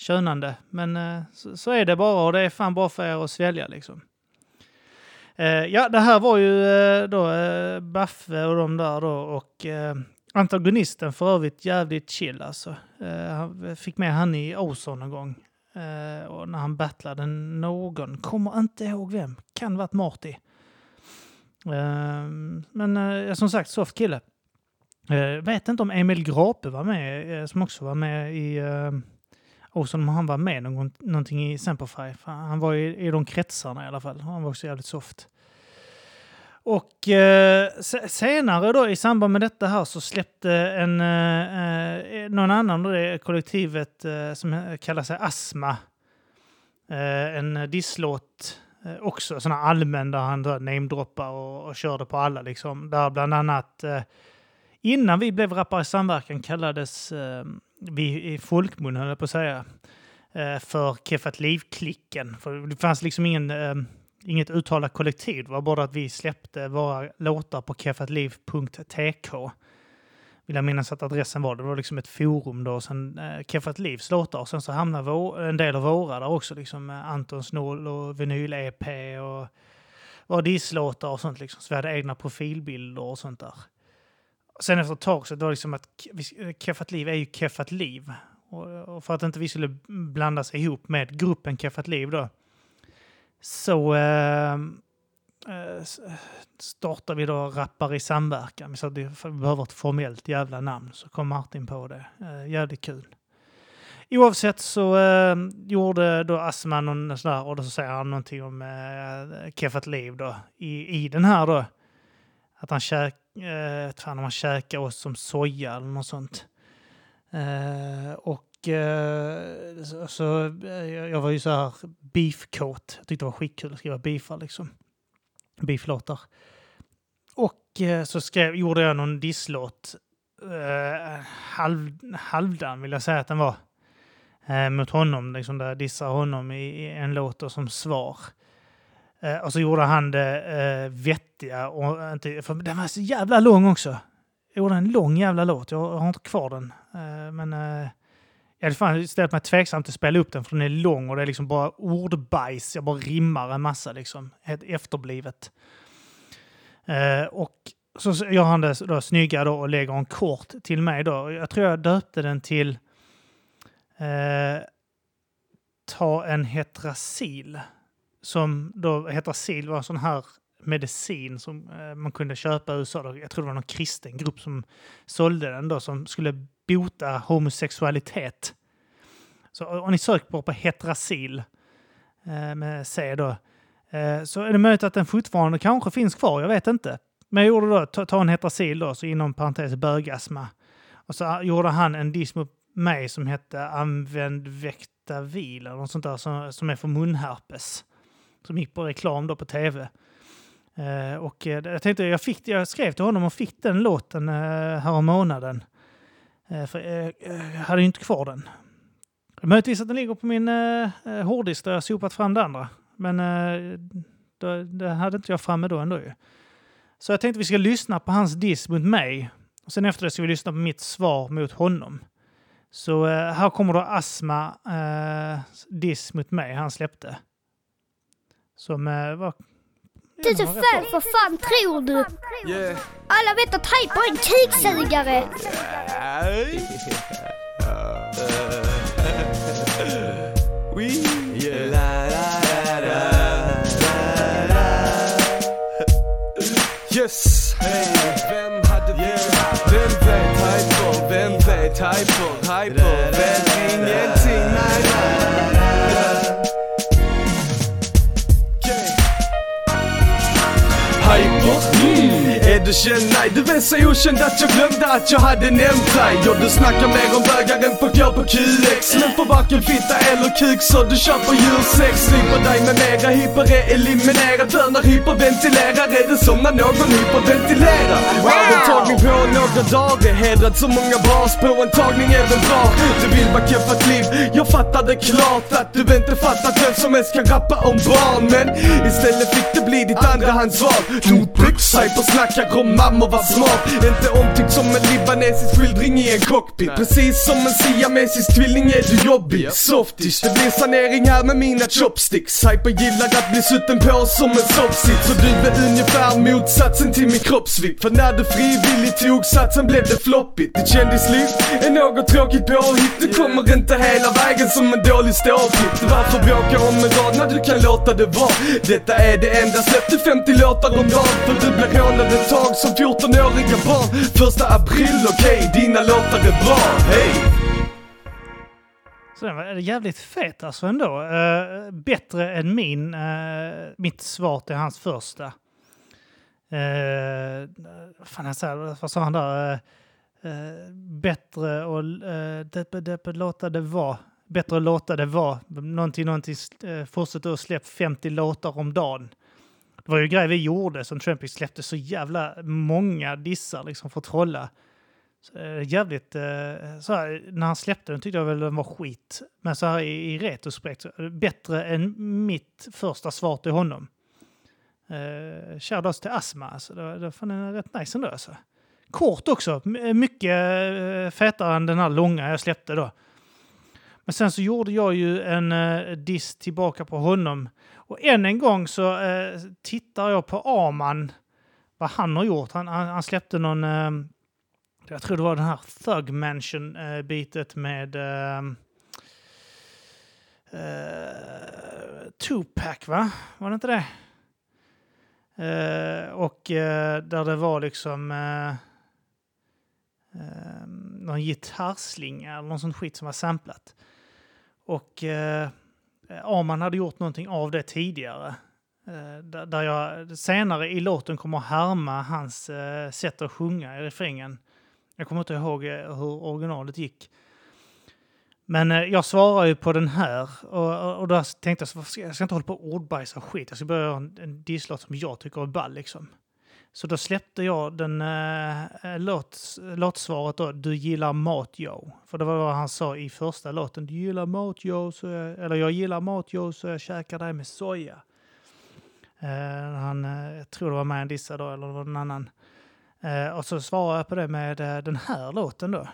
könande. Men eh, så, så är det bara och det är fan bara för er att svälja liksom. Eh, ja, det här var ju eh, då eh, Baffe och de där då och eh, antagonisten för övrigt jävligt chill alltså. Eh, han fick med han i Ozon någon gång. Och när han battlade någon, kommer inte ihåg vem, kan varit Marty. Men som sagt, soft kille. Vet inte om Emil Grape var med, som också var med i och som om han var med någon, någonting i Semperfy. Han var i, i de kretsarna i alla fall. Han var också jävligt soft. Och eh, senare då i samband med detta här så släppte en, eh, eh någon annan det kollektivet eh, som kallar sig Asma eh, en disslåt eh, också, sån här allmän där han namedroppar och, och körde på alla liksom. Där bland annat eh, innan vi blev Rappare i samverkan kallades eh, vi i folkmun, höll jag på att säga, eh, för Keffat Liv-klicken. För det fanns liksom ingen, eh, inget uttalat kollektiv, det var bara att vi släppte våra låtar på keffatliv.tk. vill jag minnas att adressen var. Det var liksom ett forum då, och sen eh, Keffat Livs låtar. Och sen så hamnade vår, en del av våra där också, liksom eh, med Antons Noll och vinyl-EP och, våra disslåtar och sånt liksom. Så vi hade egna profilbilder och sånt där. Sen efter ett tag så det var liksom att eh, Keffat Liv är ju Keffat Liv. Och, för att inte vi skulle blandas ihop med gruppen Keffat Liv då, så ehm, eh, eh, startar startade vi då Rappar i samverkan. Vi sa att vi vi behöver ett formellt jävla namn. Så kom Martin på det. Eh, jävligt kul. Oavsett så eh, gjorde då Asman någon sån där, och då så säger han någonting om eh, Keffat Liv då, i, i den här då. Att han käk, eh, tror om han käkar oss som soja eller något sånt. Eh, och eh, så, så eh, jag var ju så här beefkåt. Jag tyckte det var skitkul att skriva beefar liksom. Beeflåtar. Och eh, så skrev, gjorde jag någon disslåt. Eh, halv, halvdan vill jag säga att den var. Eh, mot honom, liksom där jag dissar honom i, i en låt och som svar. Eh, och så gjorde han det eh, vettiga. Och inte, för den var så jävla lång också. Jag gjorde en lång jävla låt. Jag har inte kvar den. Eh, men eh, jag hade fan ställt mig tveksam till att spela upp den för den är lång och det är liksom bara ordbajs. Jag bara rimmar en massa liksom. Helt efterblivet. Eh, och så gör han det då snygga då och lägger en kort till mig då. Jag tror jag döpte den till eh, Ta en Hetrasil. Som då, Hetrasil var en sån här medicin som eh, man kunde köpa i USA. Jag tror det var någon kristen grupp som sålde den då som skulle bota homosexualitet. Så om ni söker på, på Hetrasil eh, med C då eh, så är det möjligt att den fortfarande kanske finns kvar. Jag vet inte. Men jag gjorde då, ta, ta en Hetrasil då, så inom parentes bögasma. Och så gjorde han en diss mot mig som hette Använd Vektavil eller något sånt där som, som är för munherpes. Som gick på reklam då på tv. Eh, och eh, jag tänkte, jag, fick, jag skrev till honom och fick den låten eh, här om månaden. Eh, för eh, jag hade ju inte kvar den. Möjligtvis att den ligger på min eh, eh hårddisk där jag sopat fram det andra. Men eh, det, det hade inte jag framme då ändå ju. Så jag tänkte vi ska lyssna på hans diss mot mig. Och sen efter det ska vi lyssna på mitt svar mot honom. Så eh, här kommer då Asma eh, diss mot mig han släppte. Som var... Du så fan, vad fan tror du? Alla vet att Hyper är en kuksugare. Yes! Vem hade yeah. Vem vet hyper? Vem vet hyper? Hyper vet du känd? Nej, du är så okänd att jag glömde att jag hade nämnt dig. Och du snackar mer om bögar än folk gör på QX Men får varken fitta eller kuk så du kör på djursex Slipper dig med mera, hyper är eliminerat För när hyperventilerar. Är det som när någon hyperventilerar? Avtagning på några dagar, hedrad så många bars på en tagning är väl bra Du vill vara keffat liv, jag det klart att du inte fattat vem som helst kan rappa om barn. Men istället fick det bli ditt andrahandsval. Notebooks, hyper snackar om mammor var smart. Inte omtyckt som en libanesisk skildring i en cockpit. Precis som en siamesisk tvilling är du jobbig. Softish, det blir sanering här med mina chopsticks. Hyper gillar att bli sutten på som en soppsits Så du är ungefär motsatsen till min kroppsvikt. För när du frivilligt tog satsen blev det floppigt. Ditt kändisliv är något tråkigt påhitt. Du kommer inte hela vägen som en dålig ståuppgift Varför bråka om en rad när du kan låta det vara? Detta är det enda, släppte 50 låtar om dagen. För du blev rånad ett tag som 14-åriga barn Första april, okej, dina låtar är bra, hej! Så den var jävligt fet alltså ändå. Uh, bättre än min, Uh, mitt svar till hans första. Uh, vad fan han säger, vad sa han där? Uh, bättre och uh, deppe, deppe, låta det vara. Bättre låta det vara. Någonting, någonting, uh, fortsätt att släppa 50 låtar om dagen. Det var ju grejer vi gjorde som Trumpy släppte så jävla många dissar liksom för att trolla. Så, eh, jävligt, eh, så här, när han släppte den tyckte jag väl den var skit. Men så här i, i retrospekt, eh, bättre än mitt första svar till honom. Uh, Shoutouts till Asma, alltså. det, var- det var fan en rätt nice ändå alltså. kort också. M- eh, mycket eh, fetare än den här långa jag släppte då. Men sen så gjorde jag ju en uh, diss tillbaka på honom. Och än en gång så eh, tittar jag på Aman, vad han har gjort. Han, han, han släppte någon, eh, jag tror det var den här Thug Mansion-bitet eh, med eh, eh, Tupac, va? Var det inte det? Eh, och eh, där det var liksom eh, eh, någon gitarrslinga eller någon sån skit som var samplat. Och eh, Eh, Arman hade gjort någonting av det tidigare. Eh, där, jag senare i låten kommer att härma hans eh, sätt att sjunga i refrängen. Jag kommer inte ihåg hur originalet gick. Men jag svarar ju på den här och, och, då tänkte jag så, jag ska inte hålla på och ordbajsa skit. Jag ska börja göra en, en disslåt som jag tycker är ball liksom. Så då släppte jag den eh, eh, äh, låt, låtsvaret då, Du gillar mat yo. För det var vad han sa i första låten. Du gillar mat yo, så jag, eller jag gillar mat yo så jag käkar dig med soja. Eh, han, eh, jag tror det var med en dissa då, eller det var någon annan. Eh, och så svarade jag på det med eh, den här låten då.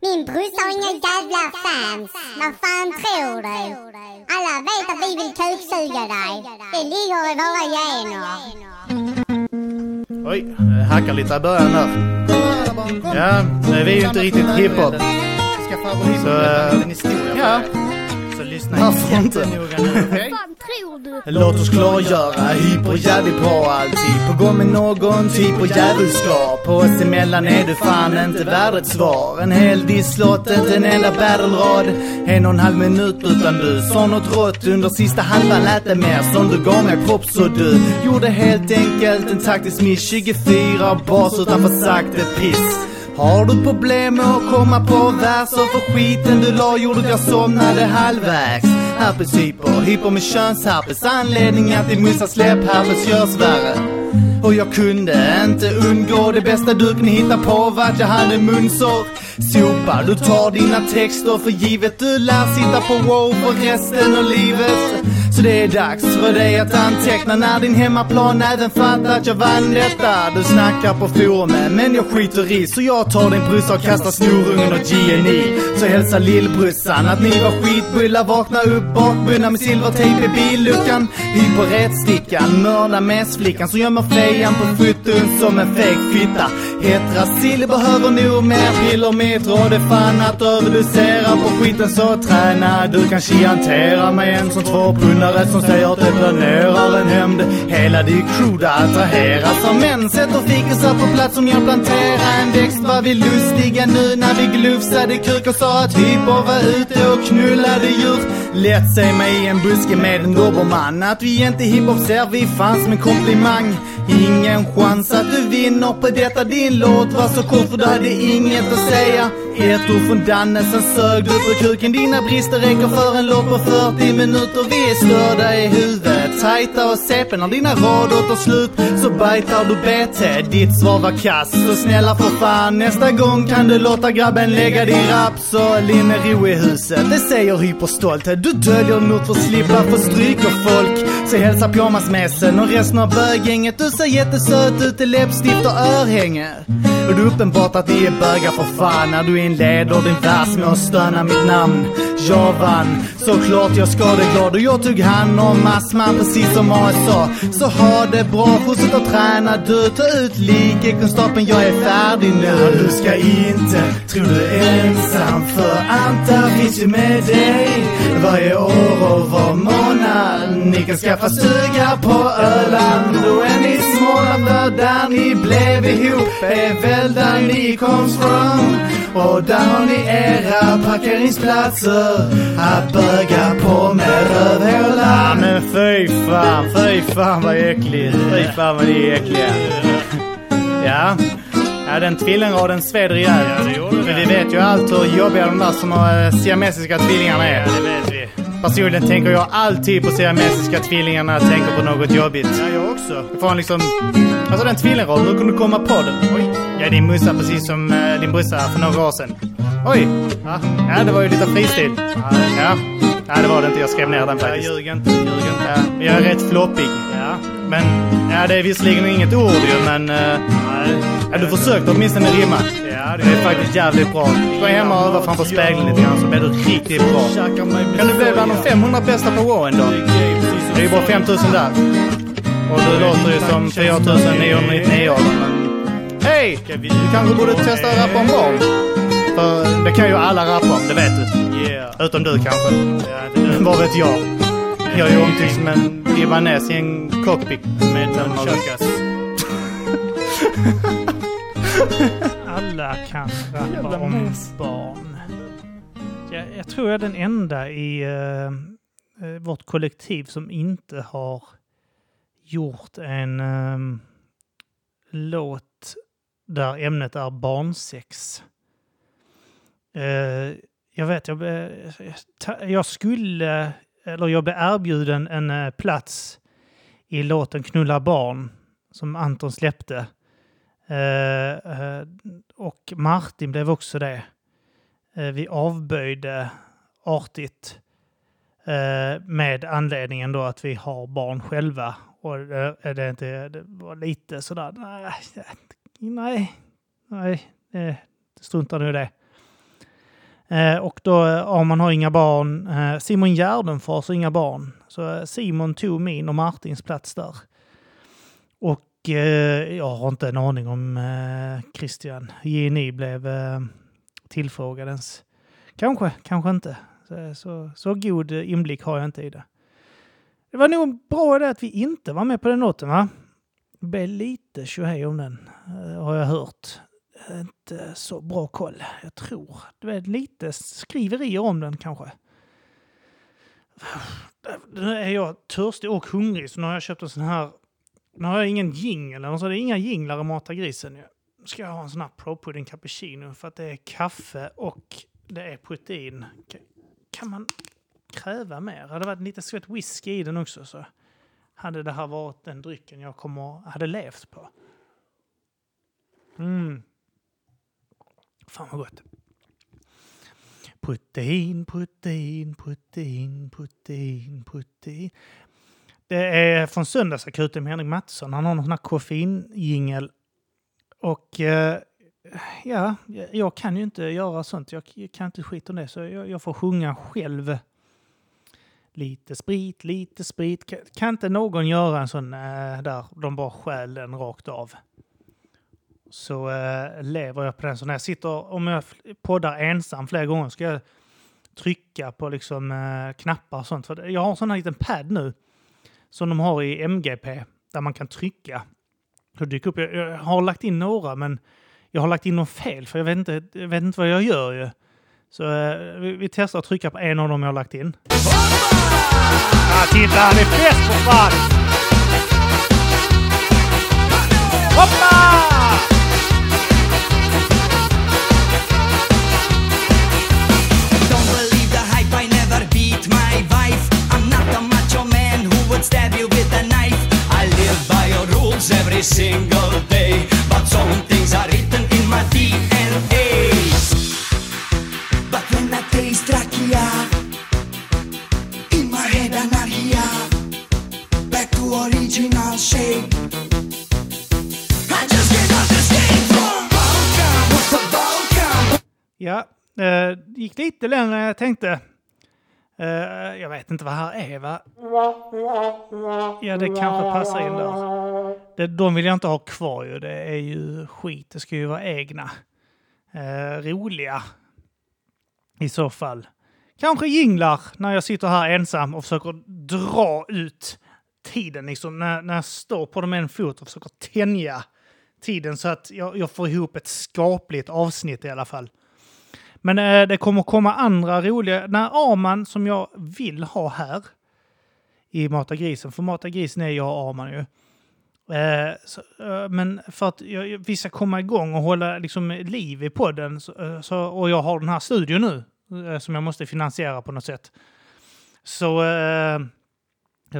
Min brorsa har inga jävla fans. Vad fan tror du? Alla vet att vi vill kuksuga dig. Det ligger i våra gener. Oj, hackar lite i början där. Ja, nu är vi ju inte riktigt hiphop. Så, ja. Så lyssna Varför inte? fan tror du? Låt oss klargöra, hyper jävligt bra alltid På gång med någon typ av djävulskap På oss emellan är du fan inte värd ett svar. En hel disslåt, inte en enda battle-rad. En och en halv minut utan du. Sa något rått Under sista halvan lät det mer som du gav mig props och du Gjorde helt enkelt en taktisk miss. 24 bas utanför sakte piss har du problem med att komma på verser för skiten du la gjorde att jag somnade halvvägs. Herpes hyper, hyper med könsherpes. Anledning att din morsa släpp, herpes görs värre. Och jag kunde inte undgå det bästa du kunde hitta på var att jag hade munsår. Sopa, du tar dina texter för givet Du lär sitta på wow för resten av livet. Så det är dags för dig att anteckna när din hemmaplan även fattar att jag vann detta. Du snackar på forumet men jag skiter i Så jag tar din brorsa och kastar snorungen åt GNI Så hälsa lillbrorsan att ni var skitbullar Vakna upp bakbundna med silvertejp i billuckan. Hy på rättstickan, mörda mässflickan som gömmer fejan på foton som en feg fitta. Hetrasil behöver nog mer piller Mitt råd är fan att överdosera på skiten så träna Du kan chiantera med en som tvåpundare som säger att det planerar en hämnd. Hela din crew där attraheras av män Sätter fikusar på plats som jag planterar en växt. Var vi lustiga nu när vi glufsade kuk och sa att hyper var ute och knullade djur. Lätt se mig i en buske med en dobermann. Att vi inte hiphop ser vi fan som en komplimang. Ingen chans att du vinner på detta. Din låt var så kort för du hade inget att säga. Ett ord från Danne, sen sög du på kuken. Dina brister räcker för en låt på 40 minuter. Vi är störda i huvudet, tajta och CP När dina rader tar slut så bajtar du BT Ditt svar var kass, så snälla för fan. Nästa gång kan du låta grabben lägga din raps och linnero i huset, det säger hyperstolt. Du döljer något för att slippa få stryk av folk. Så hälsa pyjamasmässen och resten av bögänget Du ser jättesöt ut i läppstift och örhänge. Och det är uppenbart att vi är bögar för fan. När du inleder din vers med att stöna mitt namn. Jag vann, såklart jag skadeglad och jag tog hand om astman precis som AS sa Så ha det bra, fortsätt att träna. Du Ta ut likekunskapen, jag är färdig nu. Du ska inte tro du är ensam för Anta finns ju med dig Varje år och var månad. Ni kan skaffa stuga på Öland. Och en Småland för där ni blev ihop Är väl där ni kom från Och där har ni era parkeringsplatser Att böga på med rövhålar Ja men fy fan, fy fan vad äckligt Fy fan vad ni är äckliga Ja, ja den tvillingraden sved rejält. Ja, det gjorde Men vi vet ju allt hur jobbiga de där som har eh, siamesiska tvillingarna är. Ja, det vet vi. Personligen tänker jag alltid på siamesiska tvillingar när jag tänker på något jobbigt. Ja, jag också. Det får en liksom... Alltså den tvillingraden, hur kunde du komma på den? Oj. Ja, din mussa precis som eh, din brorsa för några år sedan. Oj! Ja, ja det var ju lite fristil. Ja, ja. Det var det inte. Jag skrev ner den faktiskt. Jag ljuger inte. Ljuger inte. Ja, jag är rätt floppig. Ja. Men ja, det är visserligen inget ord ju, men... Uh, ja, du försökte åtminstone rimma. Ja, det är faktiskt jävligt bra. Gå hem och öva framför spegeln lite grann så blir du riktigt bra. Kan du bli bland de 500 bästa på Wowen då? Det är ju bara 5000 där. Och du låter ju som 4999 av men... Hej! Du kanske borde testa att rappa om barn? För det kan ju alla rappa om, det vet du. Utom du kanske. Vad vet jag? Jag är ju omtyckt som en libanes i en cockpit med en kökas. Alla kan rappa om barn. Jag, jag tror jag är den enda i uh, vårt kollektiv som inte har gjort en um, låt där ämnet är barnsex. Uh, jag vet, jag, jag skulle, eller jag blev erbjuden en eh, plats i låten Knulla barn som Anton släppte. Eh, eh, och Martin blev också det. Vi avböjde artigt med anledningen då att vi har barn själva. Och det, det, inte, det var lite sådär, nej, nej, nej, nej struntar nu i det. Eh, och då, eh, ja, man har inga barn. Eh, Simon Gärdenfors har inga barn. Så Simon tog min och Martins plats där. Och jag har inte en aning om Christian Gini blev tillfrågad ens. Kanske, kanske inte. Så, så, så, god inblick har jag inte i det. Det var nog bra det att vi inte var med på den låten, va? Det blev lite tjohej om den, har jag hört. Inte så bra koll, jag tror. Det var lite skriverier om den kanske. Nu är jag törstig och hungrig, så nu har jag köpt en sån här nu har jag ingen jingel, så det är inga jinglar att Mata grisen. Nu ska jag ha en sån här pro pudding cappuccino för att det är kaffe och det är protein. Kan man kräva mer? Hade det varit lite skvätt whisky i den också så hade det här varit den drycken jag kommer, hade levt på. Mm. Fan vad gott. Protein, protein, protein, protein, protein. Det är från Söndagsakuten med Henrik Mattsson. Han har någon sån här koffeinjingel. Och eh, ja, jag kan ju inte göra sånt. Jag kan inte skita om det, så jag, jag får sjunga själv. Lite sprit, lite sprit. Kan, kan inte någon göra en sån eh, där de bara stjäl den rakt av? Så äh, lever jag på den. Så när jag sitter, om jag poddar ensam flera gånger, ska jag trycka på liksom äh, knappar och sånt. För jag har en sån här liten pad nu som de har i MGP där man kan trycka. Så dyker upp. Jag, har lagt in några, men jag har lagt in dem fel för jag vet inte, jag vet inte vad jag gör ju. Så uh, vi, vi, testar att trycka på en av dem jag har lagt in. Ah, titta, han är fest för fan! Hoppa! Stab you with a knife. I live by your rules every single day, but some things are written in my DNA. But when I taste rakia, in my head anarchia, back to original shape. I just cannot escape from Balkan. What's the Balkan? Ja, eh, det gick lite längre än jag tänkte. Uh, jag vet inte vad här är, va? Ja, det kanske passar in där. Det, de vill jag inte ha kvar ju. Det är ju skit. Det ska ju vara egna. Uh, roliga. I så fall. Kanske jinglar när jag sitter här ensam och försöker dra ut tiden. Liksom, när, när jag står på dem en fot och försöker tänja tiden så att jag, jag får ihop ett skapligt avsnitt i alla fall. Men eh, det kommer komma andra roliga... När Arman, som jag vill ha här i Mata grisen, för Mata grisen är jag och Arman ju. Eh, så, eh, men för att jag, vi ska komma igång och hålla liksom, liv i podden, så, eh, så, och jag har den här studion nu eh, som jag måste finansiera på något sätt, så eh,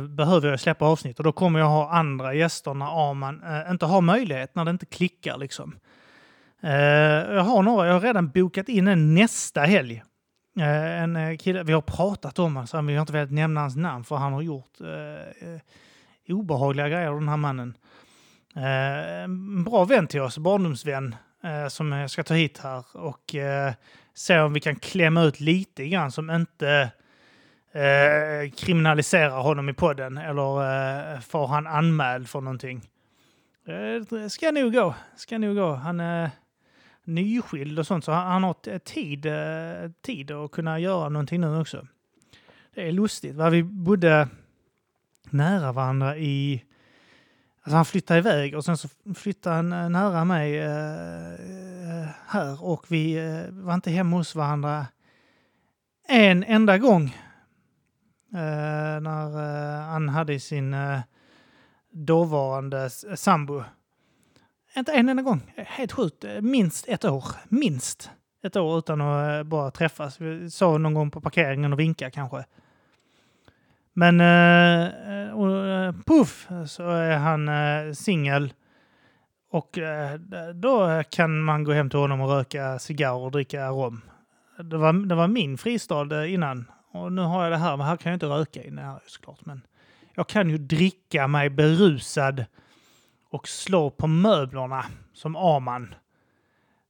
behöver jag släppa avsnitt och då kommer jag ha andra gäster när Arman eh, inte har möjlighet, när det inte klickar liksom. Uh, jag har några, jag har redan bokat in en nästa helg. Uh, en eh, kille, vi har pratat om honom, vi har inte velat nämna hans namn för han har gjort obehagliga grejer, den här mannen. En bra vän till oss, barndomsvän, som jag ska ta hit här och se om vi kan klämma ut lite grann som inte eh, kriminaliserar honom i podden eller eh, får han anmäld för någonting. Eh, ska nog gå. Ska nog gå. Han är nyskild och sånt, så han, har tid, eh, tid att kunna göra någonting nu också. Det är lustigt. Va? Vi bodde nära varandra i... Alltså han flyttade iväg och sen så flyttade han eh, nära mig eh, eh, här och vi eh, var inte hemma hos varandra en enda gång. Eh, när han hade sin dåvarande sambo. Inte en enda gång. Helt sjukt. Minst ett år. Minst ett år utan att eh, bara träffas. Vi sa någon gång på parkeringen och vinka kanske. Men eh, eh och, eh, puff så är han eh, singel. Och eh, då kan man gå hem till honom och röka cigarr och dricka rom. Det var, det var min fristad innan. Och nu har jag det här, men här kan jag inte röka inne här såklart. Men jag kan ju dricka mig berusad och slå på möblerna som Aman.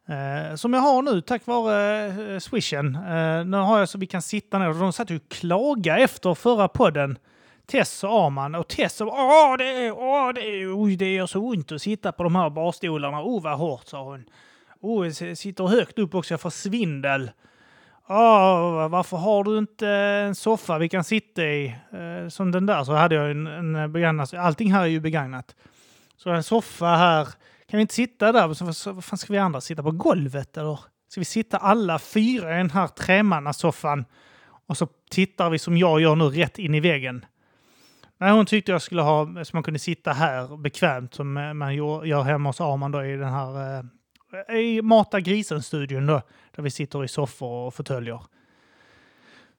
Eh, som jag har nu tack vare eh, swishen. Eh, nu har jag så vi kan sitta ner. De satt ju och klaga efter förra podden. Tess och Arman. Och Tess och åh, det, är, åh, det, är, oj, det gör så ont att sitta på de här barstolarna. Oh, vad hårt, sa hon. Oh, jag sitter högt upp också, jag får svindel. Åh, varför har du inte en soffa vi kan sitta i? Eh, som den där så hade jag en, en begagnad. Allting här är ju begagnat. Så en soffa här. Kan vi inte sitta där? Så, så, vad fan ska vi andra sitta på golvet eller? Ska vi sitta alla fyra i den här tremannasoffan? Och så tittar vi som jag gör nu rätt in i väggen. Nej, hon tyckte jag skulle ha så man kunde sitta här bekvämt som eh, man gör hemma hos Arman då i den här eh, i Mata grisen-studion då. Där vi sitter i soffor och fåtöljer.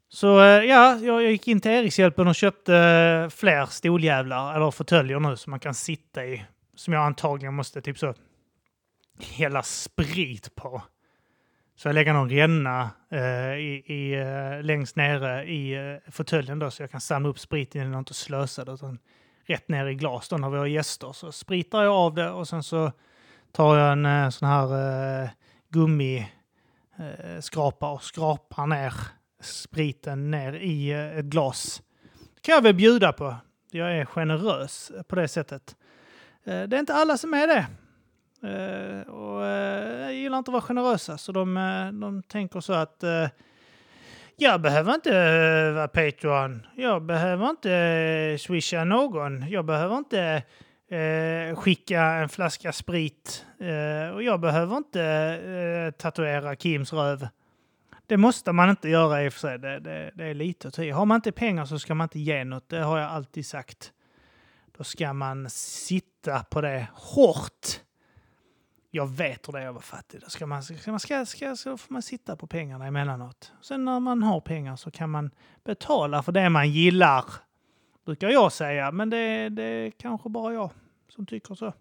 Så eh, ja, jag jag gick in till Erikshjälpen och köpte eh, fler stoljävlar, eller fåtöljer nu, som man kan sitta i. Som jag antagligen måste typ så hela sprit på. Så jag lägger någon ränna eh, i, i, eh, längst nere i eh, fåtöljen då, så jag kan samla upp spriten innan jag inte slösa det, utan rätt ner i glas då när vi har gäster. Så spritar jag av det och sen så tar jag en eh, sån här eh, gummiskrapa eh, och skrapar ner spriten ner i eh, ett glas. Det kan jag väl bjuda på. Jag är generös på det sättet. Eh, det är inte alla som är det. Eh, och jag gillar inte att vara generösa, så de, de tänker så att jag behöver inte vara Patreon. Jag behöver inte swisha någon. Jag behöver inte eh, skicka en flaska sprit. Eh, och jag behöver inte eh, tatuera Kims röv. Det måste man inte göra i och för sig. Det, det, det är lite att ta i. Har man inte pengar så ska man inte ge något. Det har jag alltid sagt. Då ska man sitta på det hårt. Jag vet hur det är att vara fattig. Då ska man, ska man, ska, ska, så får man sitta på pengarna emellanåt. Sen när man har pengar så kan man betala för det man gillar. Brukar jag säga, men det, det är kanske bara jag som tycker så.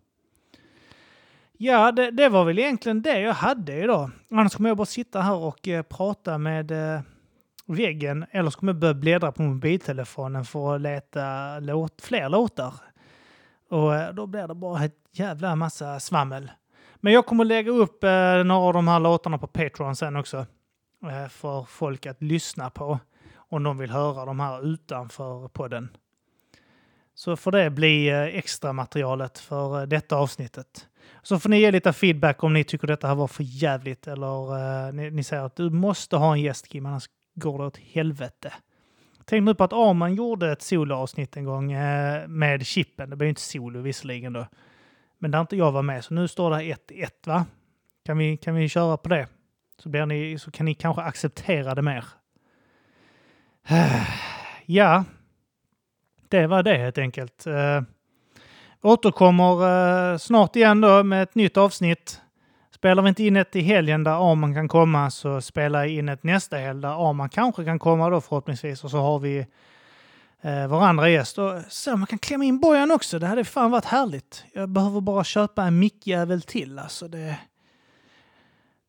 Ja, det, det var väl egentligen det jag hade idag. Annars kommer jag bara sitta här och eh, prata med eh, väggen. Eller så kommer jag börja bläddra på mobiltelefonen för att leta låt, fler låtar. Och eh, då blir det bara ett jävla massa svammel. Men jag kommer lägga upp eh, några av de här låtarna på Patreon sen också. Eh, för folk att lyssna på. Om de vill höra de här utanför podden. Så får det bli eh, extra materialet för eh, detta avsnittet. Så får ni ge lite feedback om ni tycker detta här var för jävligt eller uh, ni, ni säger att du måste ha en gäst Kim, annars går det åt helvete. Tänk nu på att Arman gjorde ett soloavsnitt en gång uh, med Chippen. Det blev ju inte solo visserligen då. Men där inte jag var med, så nu står det 1-1 va? Kan vi, kan vi köra på det? Så, blir ni, så kan ni kanske acceptera det mer. ja, det var det helt enkelt. Uh, återkommer eh, snart igen då med ett nytt avsnitt. Spelar vi inte in ett i helgen där Arman kan komma så spelar jag in ett nästa helg där Arman kanske kan komma då förhoppningsvis och så har vi eh, vår andra gäst. Och så man kan klämma in Bojan också. Det hade fan varit härligt. Jag behöver bara köpa en mickjävel till. Alltså det,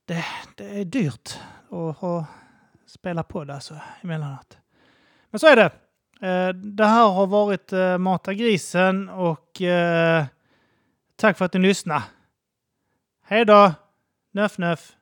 det, det är dyrt att, att spela på det alltså, emellanåt. Men så är det. Eh, det här har varit eh, Mata grisen och eh, tack för att ni lyssnade. Hej då! Nöff nöff!